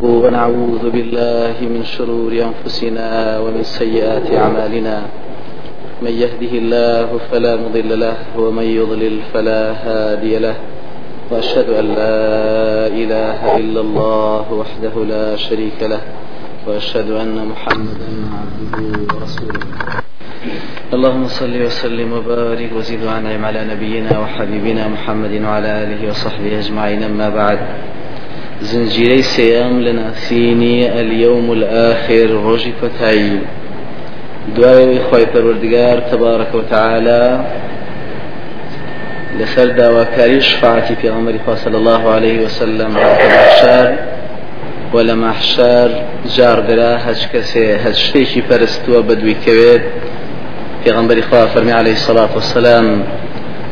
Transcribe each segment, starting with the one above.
ونعوذ بالله من شرور أنفسنا ومن سيئات أعمالنا. من يهده الله فلا مضل له ومن يضلل فلا هادي له. وأشهد أن لا إله إلا الله وحده لا شريك له. وأشهد أن محمدا عبده ورسوله. اللهم صل وسلم وبارك وزد وأنعم على نبينا وحبيبنا محمد وعلى آله وصحبه أجمعين. أما بعد زنجيري سيام لناسيني اليوم الآخر روجي فتاي دعاء خوي پروردگار تبارك وتعالى لسر داواكاري شفاعتي في غمر صلى الله عليه وسلم على المحشار ولا محشار جار درا هج كسي هج شتيشي فرستوا بدوي كويد في غمر فرمي عليه الصلاة والسلام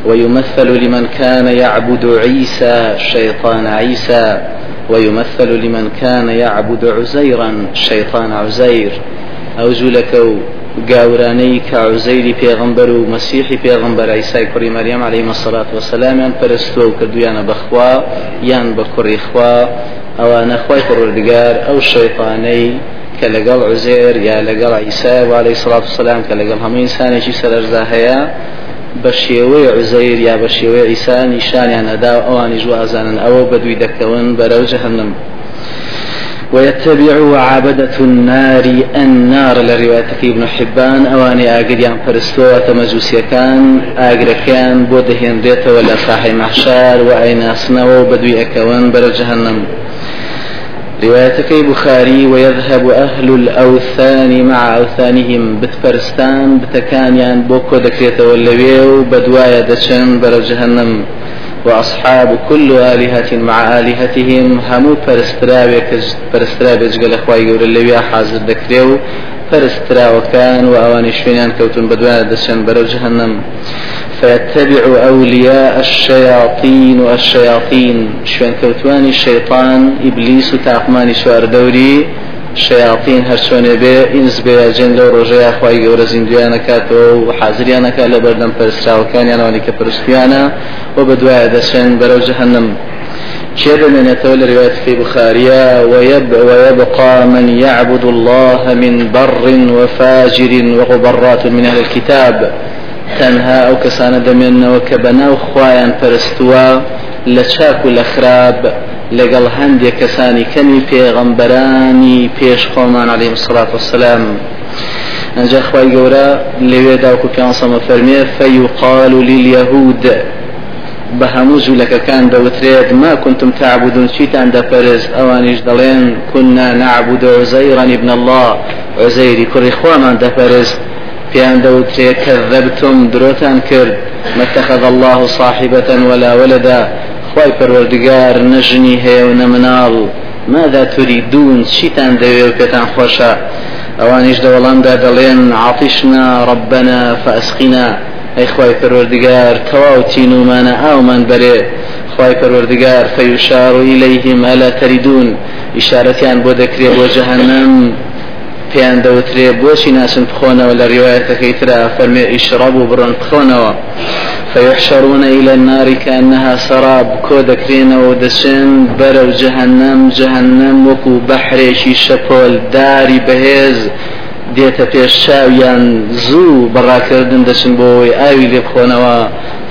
ويمثل لمن كان يعبد عيسى شيطان عيسى. ويمثل لمن كان يعبد عزيرا شيطان عزير. أو زولكو گاورانەی کە عوزەیری پێغمبەر و مەسیحی پێغمبەر ئەیسای کوڕی مەریەم عليه مسلات وسلامیان پەرستۆ و کردویانە بەخوا یان بە کوڕی خوا. ئەوانە خۆی پڕوردگار ئەو شەیطانەی کە لەگەڵ عوزێر یا لەگەڵ ئیسای و عليه سلاات وسلام کە لەگەڵ هەموو ئینسانێکی سەررزا هەیە. بە شێوەی عزەیر یا بە شێوەی ئیسا نیشانیان ئەدا ئەوانی ژوو ئازانن. ئەوە بەدوی دەکەون بەرەو جەهنم. ويتبع عبدة النار النار لرواية ابن حبان. أواني آقريان فرستوة مجوسيا كان آقر كان بودهن ريت ولا صاحي محشار وأين أصنوا بدوي أكوان بر جهنم روايتك بخاري ويذهب أهل الأوثان مع أوثانهم بتفرستان بتكانيان بوكو دكريت واللويو بدوايا دشن بر جهنم. وأصحاب كل آلهة مع آلهتهم همو پرسترابێک قال أخوائي گەورە اللويا حاضر دەکرێ فرسترا وكان وأواني شوينان كوتون بدوان دشن برو جهنم. فيتبع أولياء الشياطين والشياطين. شوين كوتواني الشيطان إبليس تاقماني شوار دوري. شياطين هرشوني بي إنس بي جن لو رجاء أخوائي قورا زندويانا كاتو وحاضريانا كالا بردن فرسرا وكان يانواني كبرستيانا وبدواء دشن برو جهنم. شيء من يتولى رواية في بخارية ويب ويبقى من يعبد الله من بر وفاجر وغبرات من أهل الكتاب. تەنها ئەو کەسانە دەمێنەوە کە بەناو خۆیان پەرستووە لە چاک و لە خراپ لەگەڵ هەندێک کەسانی کەمی پێغەمبەرانی پێش خۆمان عليه مسلات وسلام ئەنجا خی گەورە لەوێدا وکو پیانسەمە فەرمێ فەیوقال لليهود. بە هەموو جوولەکەکان دەوترێت ما كنتم تعبدون؟ چیتان دەپەرست ئەوانیش دەڵێن كنا نعبد عزيرا ابن الله. عزيري کوڕی خۆمان دەپەرست بيان دوتري كذبتم دروتان كرد ما اتخذ الله صاحبة ولا ولدا. خواي پروردگار نجني هي ونمنال ماذا تريدون؟ شيتان دوي وكتان خوشا اوانيش دولان دا دلين عطشنا ربنا فأسقنا. اي خواي پروردگار تواو تينو مانا أو من بري خواي پروردگار فيشار إليهم ألا تريدون. اشارتيان بودكري بوجهنم پێیان دەوترێ بۆچی ناسن بخۆنەوە لە ڕواەتەکەی ترا فەرمێ ئیشڕب و بڕن بخۆنەوە؟ فيحشرون إلى النار كأنها سراب كودكرين ودسن برو جهنم جهنم وكو بحريشي شپول داري بهز دێتە پێش چاویان زوو بەڕاکردن دەچن بۆی ئاوی لێ بخۆنەوە.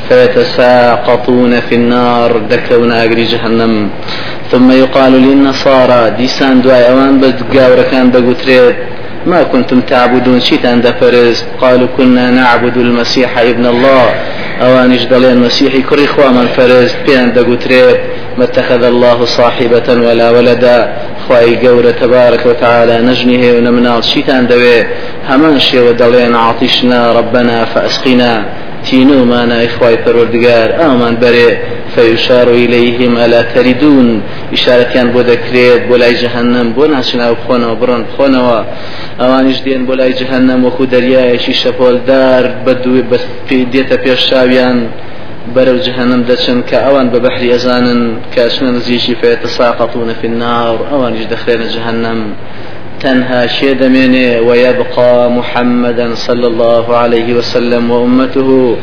فيتساقطون في النار دكون أجري جهنم ثم يقال للنصارى ديسان دواي أوان بدقاورة كان دقوتريد ما كنتم تعبدون شيطان دفرز قالوا كنا نعبد المسيح ابن الله. أوانش دلين المسيح كري من فرز بيان دقوتريد ما اتخذ الله صاحبة ولا ولدا خواي قورة تبارك وتعالى نجنه ونمنال. شيطان دوي همان شي ودلين عطشنا ربنا فأسقنا تينو مانا إخوة پروردگار آمان بري فيشار إليهم ألا تردون؟ إشارة كان بو ذكريت بولاي جهنم بو ناسنا بخونا وبرن بخونا أوانش دين بولاي جهنم وخو دريايشي شپول دار بدو بس في ديتا بيشاويان برو جهنم دچن كأوان ببحر يزانن كأشنا نزيشي فيتساقطون في النار. أوانش دخلين جهنم. تنهى شيد منه ويبقى محمدا صلى الله عليه وسلم وأمته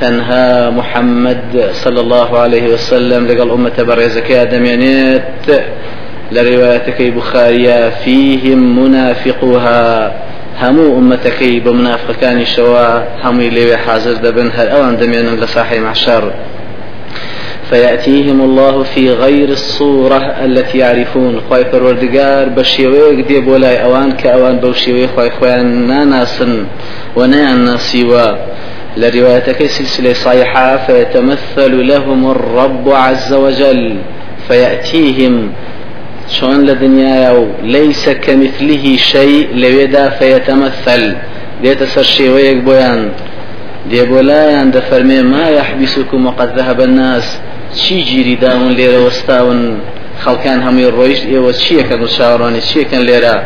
تنهى محمد صلى الله عليه وسلم لقال أمة برزك يا دمينيت لروايتك بخاريا فيهم منافقها همو أمتكي بمنافق شوا همي لي حاضر دبن هل أوان دمين لصاحي معشر فيأتيهم الله في غير الصورة التي يعرفون. خواي پروردگار بشيويك دي بولاي أوان كأوان بوشيوي خواي خوان ناناسن ونيان ناسيوا لروايتك سلسلة صحيحة فيتمثل لهم الرب عز وجل فيأتيهم شون لدنيا ليس كمثله شيء لويدا فيتمثل. ديت سر ويك بويان دي بولايان دفرمي ما يحبسكم وقد ذهب الناس. چی گیری داون لێرە خەڵکان هەمووی ڕۆیشت ئێوە چیەکەن و چاوەڕانی چیەکەن لێرە؟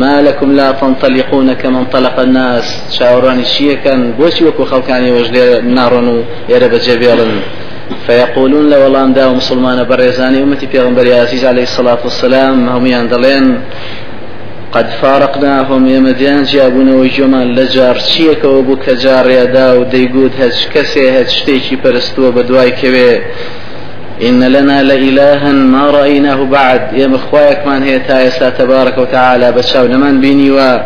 ما لكم لا تنطلقون كما انطلق الناس؟ چاوەڕانی چیەکەن بۆچی وەکو خەڵکانی وەش لێرە ناڕۆن و ئێرە بەجێبێڵن فيقولون لو والله دا مسلمان بريزاني أمتي في غنبر عزيز عليه الصلاة والسلام هم يندلين قد فارقناهم يا مديان جابونا وجمال لجار چیەکەوە بوو کە جاڕێدا و دەیگوت هەچ کەسێ هەچ شتێکی پەرستووە بە دوای کەوێ؟ إن لنا لإلها ما رأيناه بعد. يا مخوايك من هي تايسا تبارك وتعالى بشاو لمن بيني و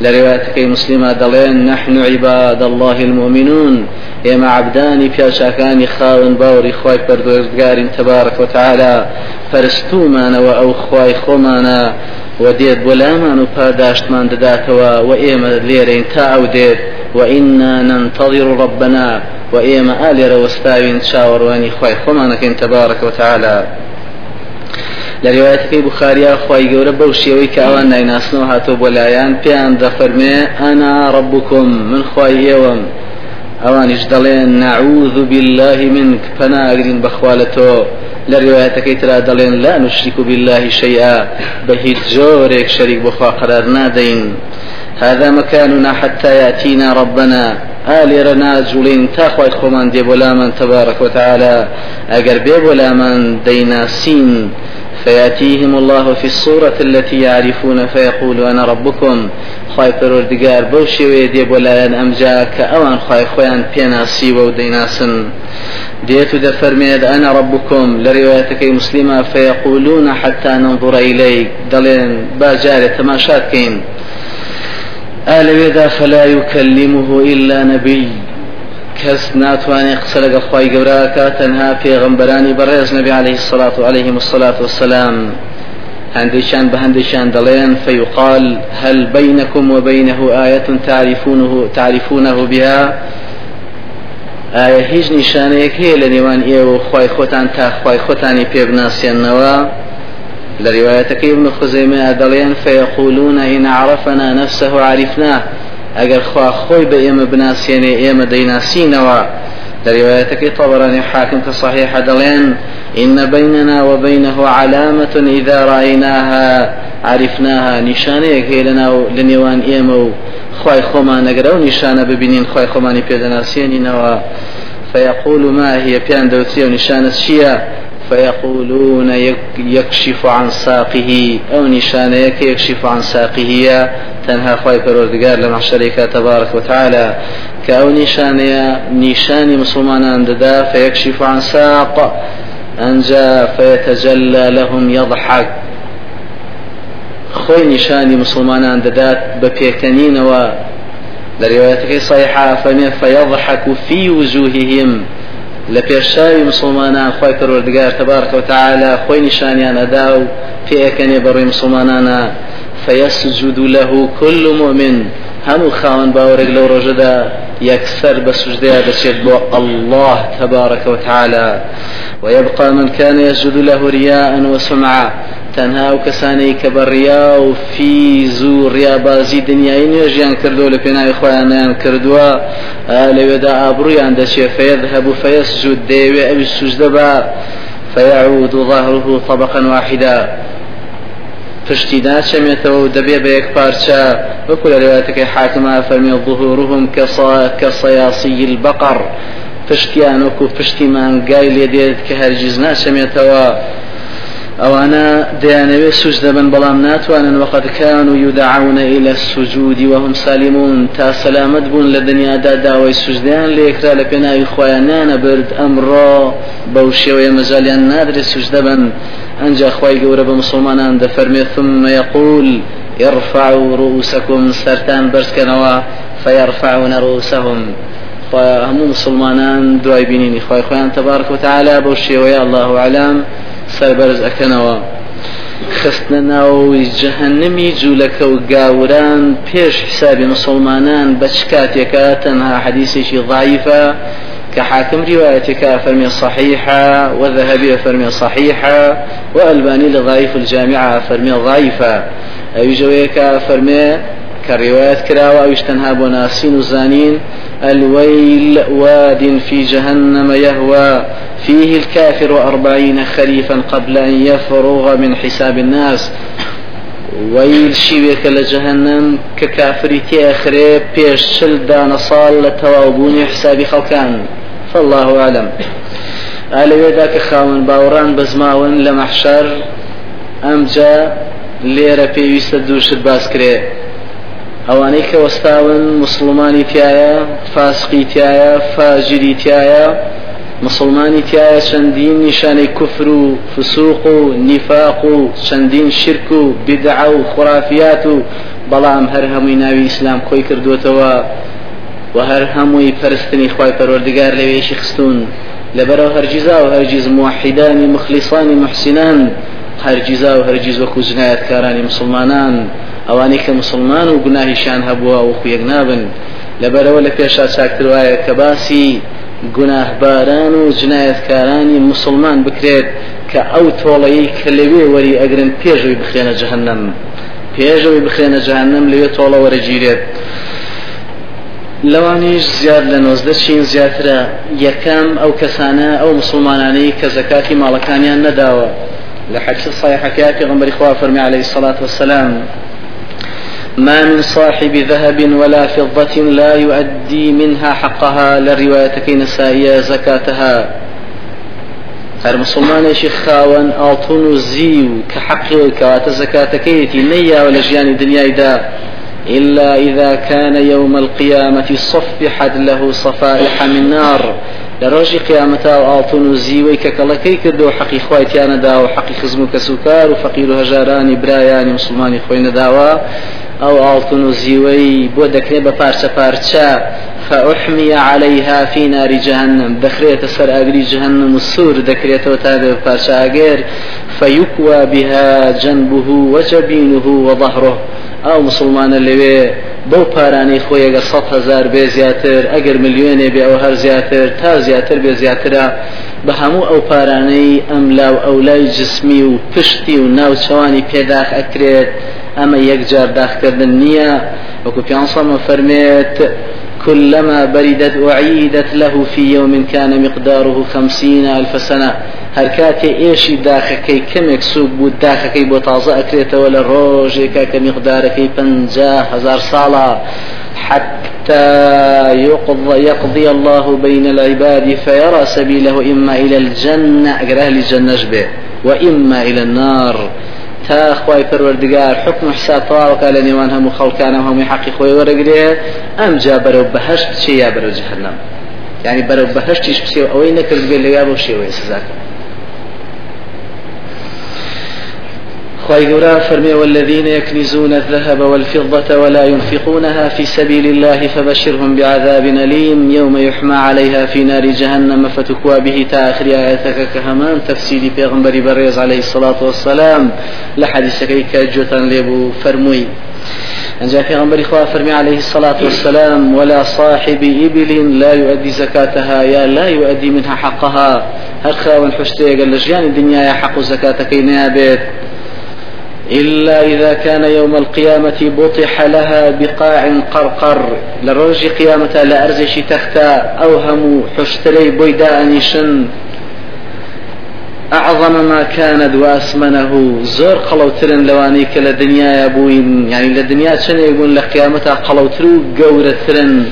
لروايتك مسلمة دلين. نحن عباد الله المؤمنون. يا عبداني بياشاكاني خاون باوري. خواي پردوردگار تبارك وتعالى. فرستومانا وأو خواي خومانا وديت بولامان وپاداشتمان دداتوا وإيما ليرين تا أو ديت. وإنا ننتظر ربنا. وإيما آل روستاوين شاورواني خواي خمانك تبارك وتعالى. لروايتك بخاري خواي گەورە بەو شێوەی کە ئەوان نایناسنەوە هاتۆ بۆ لایەن پێیان دەفەرمێ ئەنا من خوای ئێوەم ئەوانیش دەڵێن نعوذ بالله منك پەناگرین بەخوالەتۆ لە ڕواەتەکەی ترا دەڵێن لا نشریک بالله شيئا. بە هیچ شەریک بخوا قرار نادەین هذا مكاننا حتى يأتينا ربنا. آل رنا جولين تاخوي خمان دي بولا تبارك وتعالى أجر بي بولا من ديناسين فيأتيهم الله في الصورة التي يعرفون فيقول أنا ربكم خواي پروردگار بوشي ويدي بولایان أمجا كأوان خواي خوان بيناسي وديناسن ديت دفرميد أنا ربكم لروايتك مسلمة فيقولون حتى ننظر إليك. دلين باجارة تماشات كين آل وێدا فلا يكلمه إلا نبي. کەس ناتوانێت قسە لەگەڵ خی گەوراکە تەنها پێغمبەرانی بەڕێز نبی عليه الصلاة عليه الصلاة والسلام. هەندێکیان بە هەندێکیان دەڵێن فيقال هل بينكم وبينه آية تعرفونه تعرفونه بها؟ ئایا هیچ نیشانەیەک هەیە لە نێوان ئێوە خی خۆتان تا خی خۆتانی پێ بناسیێنەوە لروايتك ابن خزيمة دليان فيقولون إن عرفنا نفسه عرفناه. أجر خوا خوي بإيما بناسيني إيما ديناسينوا. لروايتك طبراني حاكم كصحيح دليان إن بيننا وبينه علامة إذا رأيناها عرفناها. نشانيك هي لنا لنيوان إيما خواي خما نقرأ نشانة ببنين خواي خماني بيدناسيني نوا. فيقول ما هي بيان دوتي ونشانة شيا فيقولون يكشف عن ساقه أو نشانيك يكشف عن ساقه تنها پروردگار لما شريكا تبارك وتعالى كأو نشانيا نشان مسلمان ددا فيكشف عن ساق. أنجا فيتجلى لهم يضحك خوي نشاني مسلمان ددات ببيكنين و لروايتك صحيحة فيضحك في وجوههم. لە پێشاوی مسلمانان خی پەروەردگار تبارك وتعالى خۆی نیشانیان ئەدا و پێەکەنێ بەڕێی مسلمانانە. فيسجد له كل مؤمن هەموو خاوەن باوەڕێک لەو ڕۆژەدا یەکسەر بە سوژدەیە دەچێت بۆ الله تبارك وتعالى. ويبقى من كان يسجد له رياء وسمعة تەنها و کەسانەی کە بە ڕیا و فیز و ڕیابازی دنیای نوێژیان کردو لە پێناوی خۆیانیان کردووە لەوێدا ئابروویان دەچێ فيذهب فيسجد دەیەوێ ئەوی سوجدە فيعود ظهره طبقا واحدا. پشتی ناچەمێتەوە و دەبێ بە یەک پارچە. وەکو لە روايتەکەی حاکمە فەرمی ظهورهم كصياصي البقر. پشتیان وەکو پشتی مانگای لێ دێت کە هەرگیز ناچەمێتەوە. ئەوانە دەیانەوێت سوجدە ببەن بەڵام ناتوانن وقد كانوا يدعون إلى السجود وهم سالمون. تا سلامت بوون لە دنیادا داوای سوجدەیان لێکرا لە پێناوی خۆیانیانە برد شێوەیە مەجالیان نادرێت سوش دەبن ئەنجا خی گەورە بە مسلمانان دەفەرمێ ثم يقول ارفعوا رؤوسكم سرتان برسكنوا فيرفعون رؤوسهم. هەموو مسلمانان دوای بینینی خی خۆیان تبارك وتعالى بەو شێوەیە الله أعلم. سربەرز ئەەکەنەوە خستنە ناوی جەهنمی جوولەکە و گاوران پێش حسابی مسلمانان بە چ کاتێکە تەنها حەدیسێکی كحاكم روايتك فرمي صحيحة وذهبي فرمي صحيحة وألباني لضعيف الجامعة فرمي ضعيفة أي جويك فرمي كرواية كراوة أو اشتنها بناسين وزانين الويل واد في جهنم يهوى فيه الكافر أربعين خريفا قبل أن يفرغ من حساب الناس. ويل شيوك لجهنم ككافر تياخري بيش شل دان صال لتوابون حساب خلقان فالله أعلم. ئالەوێ ذاك خاون باوەڕان بەزماون لە مەحشەر ئەمجا لێرە پێویستە دووشت ئەوانەی کە وەستاون مسلمانی تایە فاسقی تایە فاجری تایە مسلمانی تایە چەندین نیشانەی کوفر و فسوق و نیفاق و چەندین شرک و بدع و خرافیات و بەڵام هەر هەمووی ناوی ئیسلام خۆی کردوتەوە و هەر هەمووی پەرستنی خی پەروەردگار لەوێشی خستون. لەبەرەوە هەرگیزا و هەرگیز موحیدانی مخلیصانی محسینان هەرگیزا و هەرگیز وەکو جنایەتکارانی مسلمانان. ئەوانەی کە مسلمان و گوناهیشان هەبووە و خویەک نابن لەبەرەوە لە پێشا چاکتر وایە کە باسی گوناهباران و جنایەتکارانی مسلمان بکرێت کە ئەو تۆڵەیە کە لەوێ وەری ئەگرن پێشەوەی بخێنە جەهنم. پێشەوەی بخێنە جەهنم لەوێ تۆڵە وەرەگیرێت لەوانیش زیاد لە نۆزدە چین زیاترە یەکەم ئەو کەسانە ئەو مسلمانانەی کە زەکاتی ماڵەکانیان نەداوە. لە حەجی صحیحەکەی پێغەمبەری خوا فەرمی عليه الصلاة والسلام ما من صاحب ذهب ولا فضة لا يؤدي منها حقها. للرواية نسائية زكاتها. هر مسلمانێکی خاوەن ئاڵتون و زی و کە حەقی کەواتە زەکاتەکەیەتی نەیاوە لە ژیانی إلا إذا كان يوم القيامة صفحت له صفائح من نار. لروجي قيامتا وآڵتون و زیوەی کە کەڵەکەی کردو حەقی خوایتیانەدا و حەقی خزم و کەسوکار و فەقیر و ئەو ئاڵتون و زیوەی بۆ دەکرێت بە پارچە پارچە فأحمي عليها في نار جهنم. دخريت سر أجري جهنم السور دكريت وتابع بارشا أجير فيكوى بها جنبه وجبينه وظهره. ئەو مسلمانە لەوێ بەو پارانەی خۆی ئەگەر سە هزار بێ زیاتر ئەگەر ملیۆنێ بێ ئەو هەر زیاتر تا زیاتر بێ زیاترە. بە هەموو ئەو پارانەی ئەم لاو ئەو لای جسمی و پشتی و ناوچەوانی پێداخ ئەکرێت. ئەمە یەکجار داخکردن نییە وەکو پیانسەمە فەرمێت كلما بردت أعيدت له في يوم كان مقداره خمسين ألف سنة. ئێشی داخەکەی کەمێک سوک بوو داخەکەی بۆ تازە ئەکرێتەوە لە ڕۆژێکە کە میقدارەکەی پ هزار ساڵە حتى يقضي, يقضي الله بين العباد فيرى سبيله إما إلى الجنة أجر أهل الجنة به وإما إلى النار. تا خوای پەروەردگار حکم حساب تەواوەکە لە نێوان هەموو خەڵکانە هەمووی حەقی خۆی وەرەگرێ ئەم جا بەرەو بەهشت بچێ یا بەرەو جهنم؟ يعني بەرەو بەهشتیش بچێ ئەوەی نەکرد بێ لەگا بۆ شێوەیە سزاکە خيرا فرمي والذين يكنزون الذهب والفضة ولا ينفقونها في سبيل الله فبشرهم بعذاب أليم يوم يحمى عليها في نار جهنم فتكوى به تآخر آياتك كهمان تفسير بيغمبر بريز عليه الصلاة والسلام. لحديثك كجوتا لبو فەرمی ئەنجا پێغەمبەری فەرمی عليه الصلاة والسلام ولا صاحب إبل لا يؤدي زكاتها يا لا يؤدي منها حقها. هل خاون حشتي قال لجيان الدنيا حق زكاتك نابت إلا إذا كان يوم القيامة بطح لها بقاع قرقر. لروج قيامة لا أرزش تختا أوهم حشتري بيداء نشن أعظم ما كانت وأسمنه زور قلوترن لواني كلا دنيا يبوين يعني لدنيا شن يقول لقيامتها قلوترو قورترن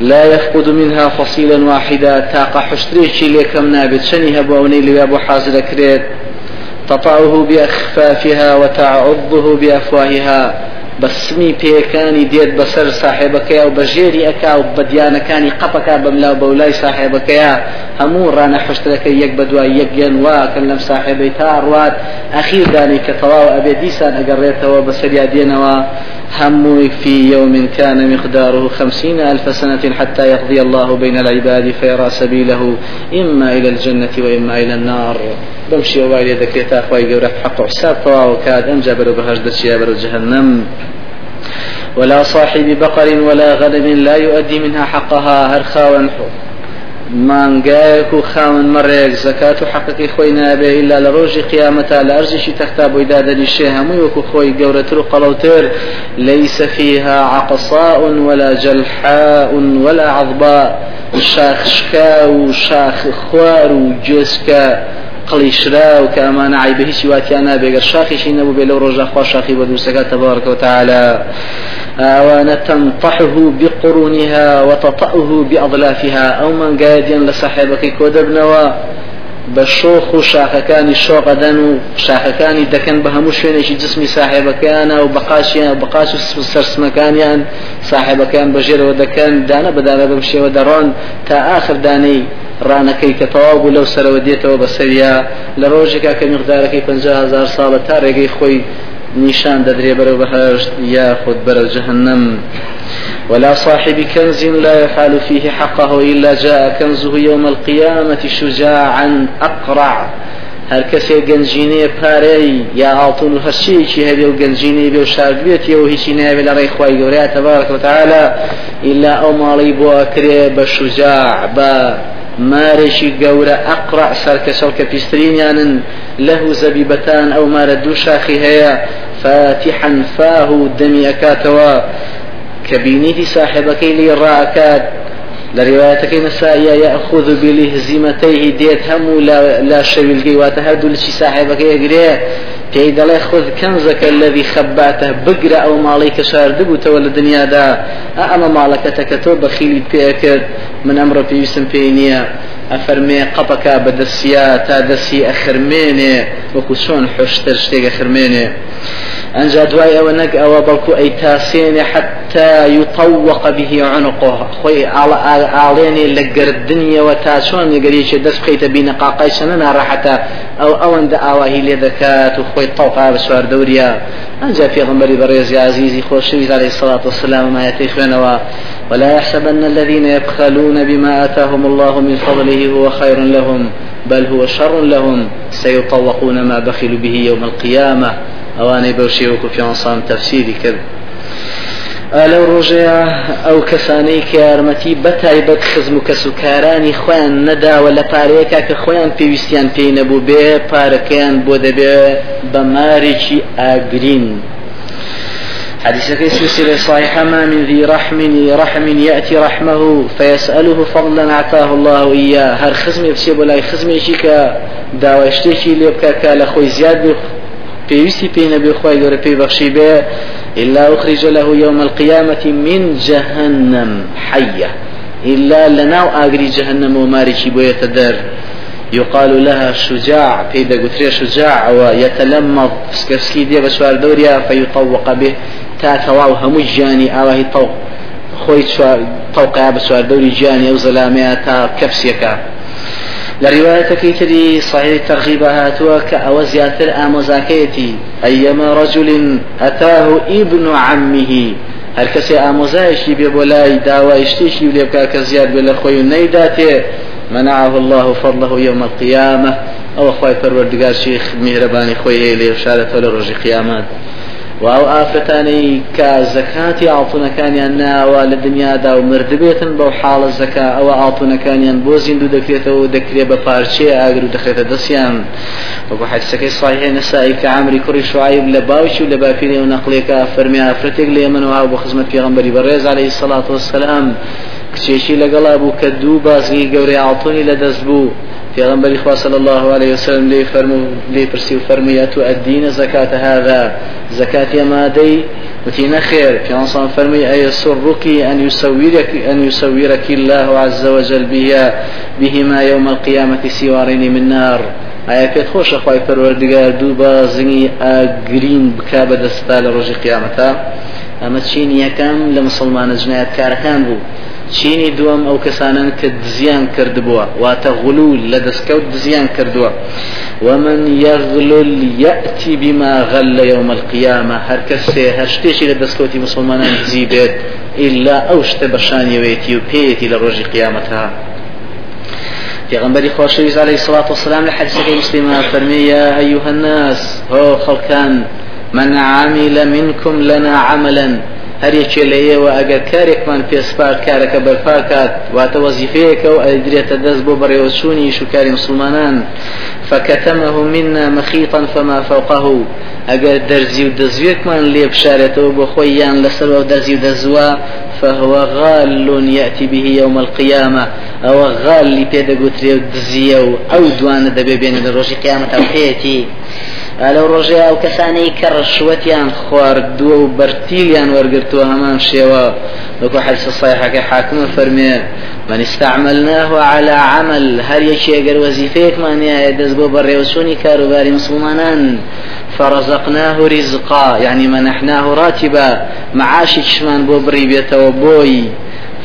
لا يفقد منها فصيلا واحدا. تاق حشتري شي لكم نابت. شني هبوني لبابو حاضر كريت. تطأه بأخفافها وتعضه بأفواهها. بەسمی پێەکانی دێت بەسەر ساحێبەکەی و بەژێری ئەکا و بەدیانەکانی قەپەکە بەملا بەولای ساحێبەکەیە هەموو ڕانە حشتەکە یەک بەدوای یەکگەن واکەن لەم ساحێبەی تا ڕوات. ئەخیر دانی کە تەواو ئەبێ دیسان ئەگەڕێتەوە بەسەریا دێنەوە. همو في يوم كان مقداره خمسين ألف سنة حتى يقضي الله بين العباد فيرى سبيله. إما إلى الجنة وإما إلى النار. بەم شێوە وا لێ دەکرێ تا خوای گەورە حق حساب تەواو کات. ئەنجا بەرەو بەرەو جهنم. ولا صاحب بقر ولا غنم لا يؤدي منها حقها هەر خاوەن مانگایەک و خاون مەڕێک زەکات و حەقەکەی خۆی نابێ إلا لە ڕۆژی قیامەتا لە ئەرزشی تەختا بۆی دادەنیشێ هەمووی وەکو خۆی گەورەتر و قەڵەوتر ليس فيها عقصاء ولا جلحاء ولا عضباء. شاخشكا و شاخ خوار و جسكا قڵیشرا و کە ئەمانە عیبە هیچی واتیان نابێگەر شاخیشی نەبوو بێ لەو ڕۆژە خوا شاخی بە دووسەکە تبارك ئەوانە تنطحه بقرونها وتطأه بأضلافها. أو من قايدين لصاحبك كو دەبنەوە بە شۆخ و شاخەکانی شۆقەدەن و شاخەکانی دەکەن بە هەموو شوێنێکی جسمی ساحێبەکانە و بەقاشیان بەقاش و سەرسمەکانیان ساحێبەکان بەژێرەوە دەکەن دانە بەدانە بەم شێوە دەڕۆن تا ئاخر دانەی ڕانەکەی کە تەواو بوو لەو سەرەوە دێتەوە بە سەریا لە ڕۆژێکا کە مقدارەکەی 500هزار ساڵە تا ڕێگەی خۆی نیشان دەدرێ بەرەو بەهشت یاخود بەرەو جهنم. ولا صاحب كنز لا يفعل فيه حقه إلا جاء كنزه يوم القيامة شجاعا أقرع. هەر کەسێک گەنجینەیە پارەی یا ئاڵتون و هەرچیەکی هەبێ و گەنجینەی بێ و شاردبێتی و هیچی ناوێت لە ڕێی خی گەورەیە تەبارك وتعالى إلا ئەو ماڵی بۆ ئەکرێ بە شجاع بە مارێکی گەورە ئەقڕع سەرکەسەڵ کە پیسترینیانن له زەبیبەتان ئەو مارە دوو شاخی هەیە فاتحا فاه کە بینیتی ساحبەکەی لێ ڕاکات لە ڕێوایەتەکەی نەسایە یاخذ بلهزیمەتەیه دێت هەموو لا شەویلگەی واتە هەردوو لەچی ساحبەکەی ئەگرێ پێی دەڵێ خذ کەنزەکە الذي خباتە بگرە ئەو ماڵی کە شاردبووتەوە لە دنیادا ئەمە ماڵەکەتەکە تۆ بەخیلی پێکرد من ئەمڕۆ پێویستم پێی نییە ئەفەرمێ قەپەکە بەدەستیا تا دەستی ئەخرمێنێ وەکو چۆن حشتر شتێک ئەخرمێنێ. ئەنجا دوای ئەوە نەک ئەوە بەڵکو ئەی تاسێنێ حتا يطوق به عنقه. خۆی ئاڵێنێ لە گردنیەوە تا چۆن نگەریێکی دەست بخەیتە بینە قاقای چەنە ناڕەحەتە ئەو ئەوەندە ئاواهی لێ دەکات و خۆی تەوقا بە سوار دەوریا ئەنجا پێغمبەری بەڕێزی عزیزی خۆشەوی عليه الصلاة والسلام ما يتيخونوا ولا يحسبن الذين يبخلون بما آتاهم الله من فضله هو خير لهم بل هو شر لهم. سيطوقون ما بخلوا به يوم القيامة. ئەوانەی بەو شێوەکو پیانسان تەفسیری کرد لەو ڕۆژەیە ئەو کەسانەی کە یارمەتی بەتایبەت خزم و کەسوکارانی خۆیان نەداوە لە پارەیەکە کە خۆیان پێویستیان پێی نەبوو بێ پارەکەیان بۆ دەبێ بە مارێکی ئاگرین. حديث سلسلة صحيحة ما من ذي رحم رحم يأتي رحمه فيسأله فضلا أعطاه الله إياه هر خزمي بسيب ولا خزمي شيكا داواشتيشي ليبكا كالا خوي زياد نەبێ خی گەورە پێی بەخشی بێ. إلا أخرج له يوم القيامة من جهنم حية. إلا لناو آقري جهنم وماركي بوية در يقال لها شجاع بيدا قتري شجاع ويتلمض. سكرسكي دي بشوار دوريا فيطوق به. تا تواو همو جاني آواهي طوق. خوي طوقها بشوار دوري جاني أو زلامي تا كبسيكا لرواية تري صحيح ترغيب هاتوا كأو زياتر آموزاكيتي أيما رجل أتاه ابن عمه. هر کسی آموزایشی بێ بۆ لای داوایشتێکی لێ کە لە منعه الله فضله يوم القيامة. أو أخوي پروردگار شيخ مهرباني خوي لي شارة لروج قيامات و ئەو ئافرەتانەی کە زەکاتی ئاڵتونەکانیان ناوە لە دنیادا و مردبێتن بەو حاڵە زەکا. ئەوە ئاڵتونەکانیان بۆ زیندوو دەکرێتەوە و دەکرێت بە پارچێ ئاگر و دەخێتە دەستیان. وەکو حەدسەکەی صحیح نسائی کە عمری کوڕی شعیب لە باوکی و لە باپیرێ و نەقلێکە فەرمی ئافرەتێک لە ئێمەەوە بۆ خزمەت پێغەمبەری بەڕێز عليه الصلاة والسلام کچێکی لەگەڵا بوو کە دوو بازگی گەورەی ئاڵتونی لە دەست بوو. پێغەمبەر خوا صلى الله عليه وسلم لێی فەرمو لێی پرسی و فەرمی أتؤدين زكاة هذا زەکات ماڵی وتينا خير في عنصان فەرمی أيسرك أن يسورك أن يسورك الله عز وجل بها بهما يوم القيامة سوارين من نار. ئایا پێت خۆشە خوای پەروەردگار دوو بازنگی ئاگرین بکا بە دەستا لە ڕۆژی قیامەتە؟ ئەمە چینی یەکەم لە مسلمانە چینی دووەم ئەو کەسانن کە دزیان کردبووە. واتە غلول لە دەستکەوت دزیان کردووە. ومن يغلل يأتي بما غل يوم القيامة هەر کەسێ هەر شتێکی لە دەسکەوتی مسوڵمانان دزی بێت إلا أو شت بشانيويتي وبيتي لروج قيامتها پیغمبری خوشویز علیه الصلاة والسلام لحديث مسلمة فرمي يا أيها الناس هو خلقان من عمل منكم لنا عملا. هەر یەکێ لە ئێوە ئەگەر کارێکمان پێسپار کارەکە بەرپاکات واتە وەزیفەیەکە و ئەدرێتە دەست بۆ بەڕێوەچوونی شوکاری مسلمانان. فكتمه منا مخيطا فما فوقه. ئەگەر دەرزی و دەزوێکمان لێ بشارێتەوە بۆ خۆی یان لەسەر و دەزی و دەزوە فهو غال يأتي به يوم القيامة. أو غال لبيدقوتري ودزيه أو دوان دبي بين الروج قيامة أو حيتي لەو ڕۆژەیە ئەو کەسانەی کە ڕشوەتیان خواردووە و بەرتیلیان وەرگرتووە هەمان شێوە وەکو حەدیث صحیحەکە حاکمە فەرمێ من استعملناه على عمل هەر یەکی ئەگەر وەزیفەیەکمان هەیە دەست بۆ بەڕێوەچوونی کاروباری مسلمانان فرزقناه رزقا يعني منحناه راتبا معاشێکیشمان بۆ بڕی بێتەوە بۆی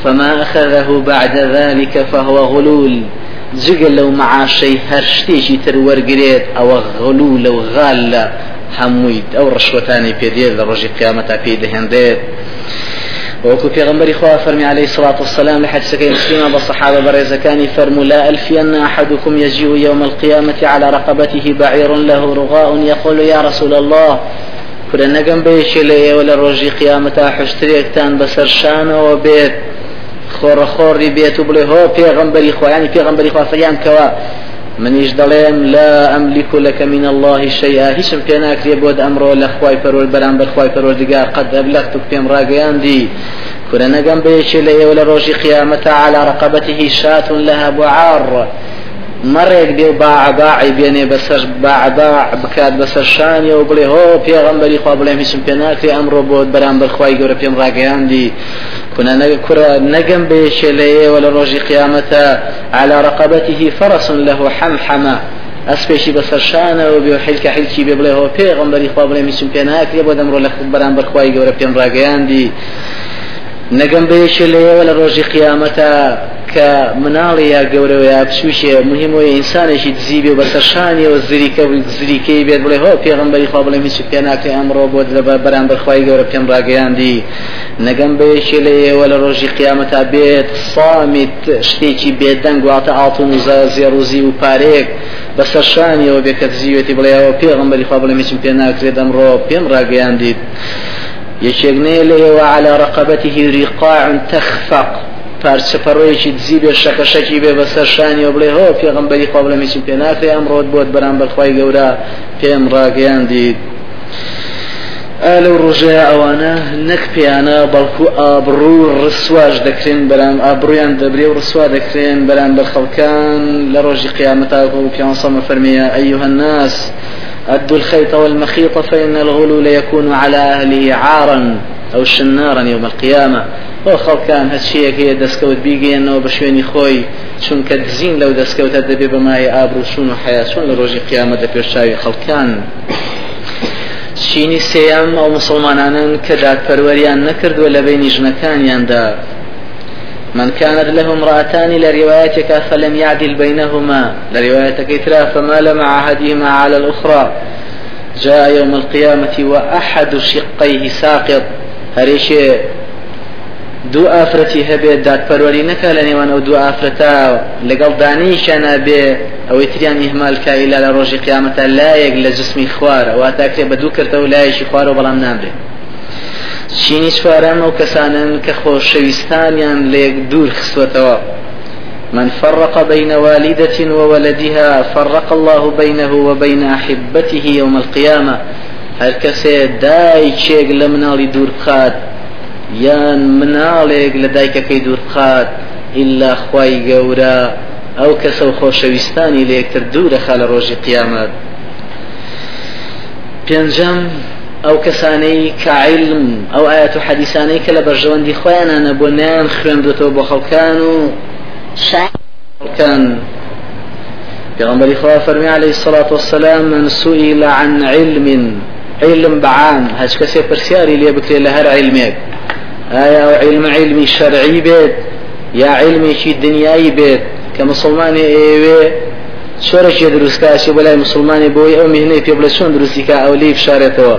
فما أخذه بعد ذلك فهو غلول جگە لەو معاشەی هەر شتێکی تر وەرگێت ئەوە غلولە و غال لە هەموویت ئەو ڕشوەتانی پێدێت لە ڕۆژی قیامەتا پێی دەهێندێت پێغەمبەری خوا فەرمی عليه الصلاة والسلام لە حەدسەکەی مسلمە بە صحابە بەڕێزەکانی فەرموو لا ألفين أحدكم يجيء يوم القيامة على رقبته بعير له رغاء يقول يا رسول الله نقم بيش لي ولا روجي قيامة حشتريك تان بسر شان وبيت خۆڕەخۆڕی بێت و بڵێ هۆ پێغمبەری خۆیانی پێغمبەری خوافەیان کەوە منیش دەڵێم لا ئەملیک لەکە من الله شيئا هیچم پێ ناکرێ بۆت ئەمڕۆ لە خوای پەرۆر بەرامبەر خوای پەرۆردگار قەت ئەبلەخت و پێم ڕاگەیاندی کورە نەگەم بەیەکێ لە ئێوە لە ڕۆژی قیامەتە على لها بعار. مەڕێک دێ و باعباعی بێنێ بەسەر باعباع بکات بەسەر شانیە و بڵێ هۆ پێغەمبەری خوا بڵێم هیچم پێ ناکرێ ئەمڕۆ بۆت بەرامبەر خوای گەورە پێم كنا كرة نجم بشليه ولا روجي قيامته على رقبته فرس له حمحمة. بەسەرشانە و بێ حیلکە حیلکی بێ بڵێ هۆ پێغمبەری خوا بڵێ میچم پێ ناکرێ بۆ دەمڕۆ لە نەگەم بەیەکێ لەیەوە لە ڕۆژی قیامەتە کە مناڵی یا گەورەوە یا بچوشێ مهم وە ئینسانێکی دزی بێ بەسەرشانی و زریکە زریکەی بێت بڵێ هۆ پێغمبەری خوا بڵێ هیچ پێ ناکرێ ئەمڕۆ بۆ لە بەرامبەر خوای گەورە پێم ڕاگەیاندی. نەگەم بەیەکێ لەیەوە لە ڕۆژی قیامەتا بێت سامیت شتێکی بێدەنگ واتە ئاڵتون و زێڕوزی و پارێک بەسەرشانیەوە بێکە دزیوێتی بڵێەوە پێغمبەری خوا بڵێ هیچم پێ ناکرێت ئەمڕۆ پێم ڕاگەیاندیت. يشيغني له وعلى رقبته رقاع تخفق. پارچە پەڕۆیەکی دزی بێ شەکەشەکی بێ بەسەر شانی و بڵێ هۆ پێغمبەری خوا بڵە میچین پێ ناکرێ ئەمڕۆت بۆت بەرامبەر خی گەورە پێم ڕاگەیاندیت لەو ڕۆژەیە ئەوانە نەک پێیانە بەڵکو ئابڕوو ڕسواش دەکرێن بەرام ئابڕویان دەبرێ و ڕسوا دەکرێن بەرامبەر خەڵکان لە ڕۆژی قیامەتا و پیانسەمە فەرمیە الناس أدوا الخيط والمخيط فإن الغلول يكون على أهله عارا أو شنارا يوم القيامة. بۆ خەڵکان هەچیەک هەیە دەستکەوت بیگەێنەوە بە شوێنی خۆی چونکە دزین لەو دەستکەوتە دەبێ بەمای ئابروسون و حیاسون لە ڕۆژی قیامەت لە پێشچاوی خەڵکان چینی سێەم ئەو مسلمانانن کە دادپەروەریان نەکردووە لە بینی ژنەکانیاندا من كانت له امرأتان لروايتك فلم يعدل بينهما. لروايتك ترى فمال مع أحدهما على الأخرى. جاء يوم القيامة وأحد شقيه ساقط. هريشي دوو ئافرەتی هەبێت دادپەروەری نەکە لە نێوان ئەو دوو ئافرەتا لەگەڵ دانیشانە بێ ئەوەی تریان ئیهمالکایلا لە ڕۆژی قیامەتە لایەک لە جسمی خوارە واتاکرێ بە دوو کردەوە لایەکی خوارەوە بەڵام نابێت چینی چوارەم ئەو کەسانن کە خۆشەویستانیان لێک دوور خستوەتەوە. من فرق بين والدة وولدها فرق الله بينه وبين أحبته يوم القيامة. هر کەسێ دایکێک لە مناڵی دوور بخات یان مناڵێک لە دایکەکەی دوور بخات ئللا خوای گەورە ئەو کەسە و خۆشەویستانی لە یەکتر دوورەخە لە ڕۆژی قیامەت. پێنجەم ئەو کەسانەی کەعیلم ئەو ئاەت و حەدیسانەی کە لە بەرژەوەندی خۆیانانە بۆ نیان خوێندێتەوە بۆ خەڵکان و خەڵکان. پیغمبر خوا عليه الصلاة والسلام من سئل عن علم علم بعام هج كسي برسياري لي بكري لهر علمك آية علم علمي شرعي بيت يا علمي شي دنياي بيت كمسلمان أيوه شۆرەێ دروستکاشی بەلای مسلمانی بۆی ئەو میهنەی پێ بڵێ چۆن دروستیکە؟ ئەو لی بشارێتەوە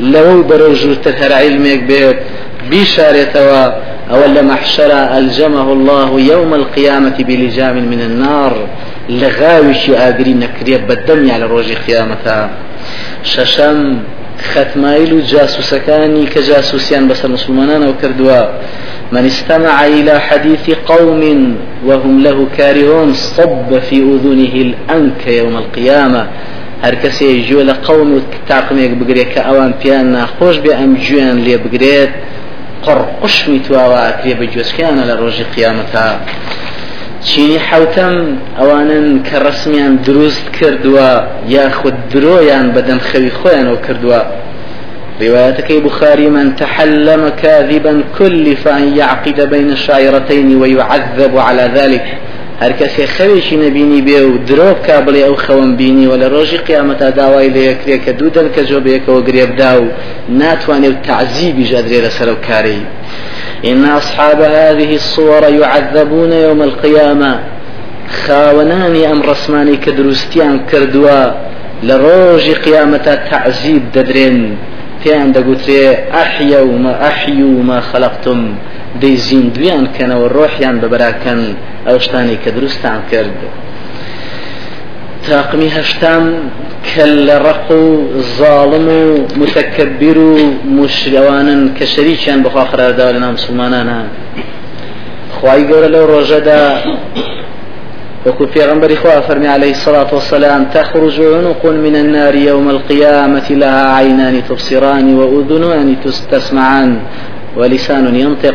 لەوە بەرەو ژوورتر هەر علمێک بێت بشارێتەوە أو لما حشر ألجمه الله يوم القيامة بلجام من النار لغاوش آقري نكريب بالدم على روج قيامتها ششم ختمائل جاسوسكاني كجاسوسيان بس المسلمان وكردوا من استمع إلى حديث قوم وهم له كارهون صب في أذنه الأنك يوم القيامة. هەر کەسێ گوێ لە قوم و تاقمێک بگرێت کە ئەوان پیان ناخۆش بێ ئەم گوێیان لێ بگرێت قڕقشمی تواوە ئەکرێ بە گوێچکیانە لە ڕۆژی قیامەتە چینی حوتەم ئەوانن کە ڕسمیان دروست کردووە یاخود درۆیان بەدەم خەوی خۆیانەوە کردووە روايتك بخاري من تحلم كاذبا كلف أن يعقد بين الشاعرتين ويعذب على ذلك هەر کەسێ خەوێکی نەبینی بێ و درۆ کا ئەو خەوم بینی و لە ڕۆژی قیامەتا لە یەکرێ کە دوو دەن کە جۆ بەیەکەوە گرێبدا و ناتوانێت تعزیبی ژەدرێ لەسەر و کارەی. إن أصحاب هذه الصور يعذبون يوم القيامة. خاوناني أم رسماني كدروستيان كردوا لروج قيامة تعذيب ددرين پێیان دەگوترێ ئەحیە و ما ئەحی و ما خەلقتم دەی زیندویان کەنەوە ڕۆحیان بەبراکەن ئەو شتانی کە دروستان کرد. تاقمی هەشتام کە لە ڕق و ظاڵم و متەکەبیر و مشروانن کە شەریکیان بخوا قراردا لە نام مسلمانانە. خی گەورە لەو ڕۆژەدا وكو في غنبر إخوة فرمي عليه الصلاة والسلام تخرج عنق من النار يوم القيامة لها عينان تبصران وأذنان تسمعان ولسان ينطق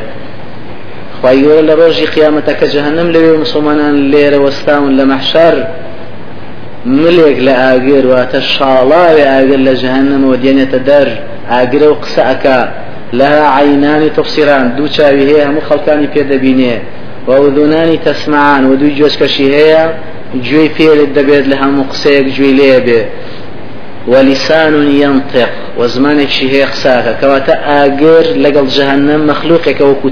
خواهي لروجي قيامتك جهنم لبي مسلمان لير وستاون لمحشر ملك لآقر واتشالا لآقر لجهنم ودينة در آقر وقسأك لها عينان تبصران دو چاوي هي هم خلقاني بيد بينيه وأذنان تسمعان ودو جوز كشي هي جوي فيل الدبيد لها مقسيك جوي ليبي ولسان ينطق وزمانك شي هي قساك كواتا آقر لقل جهنم مخلوقك وكو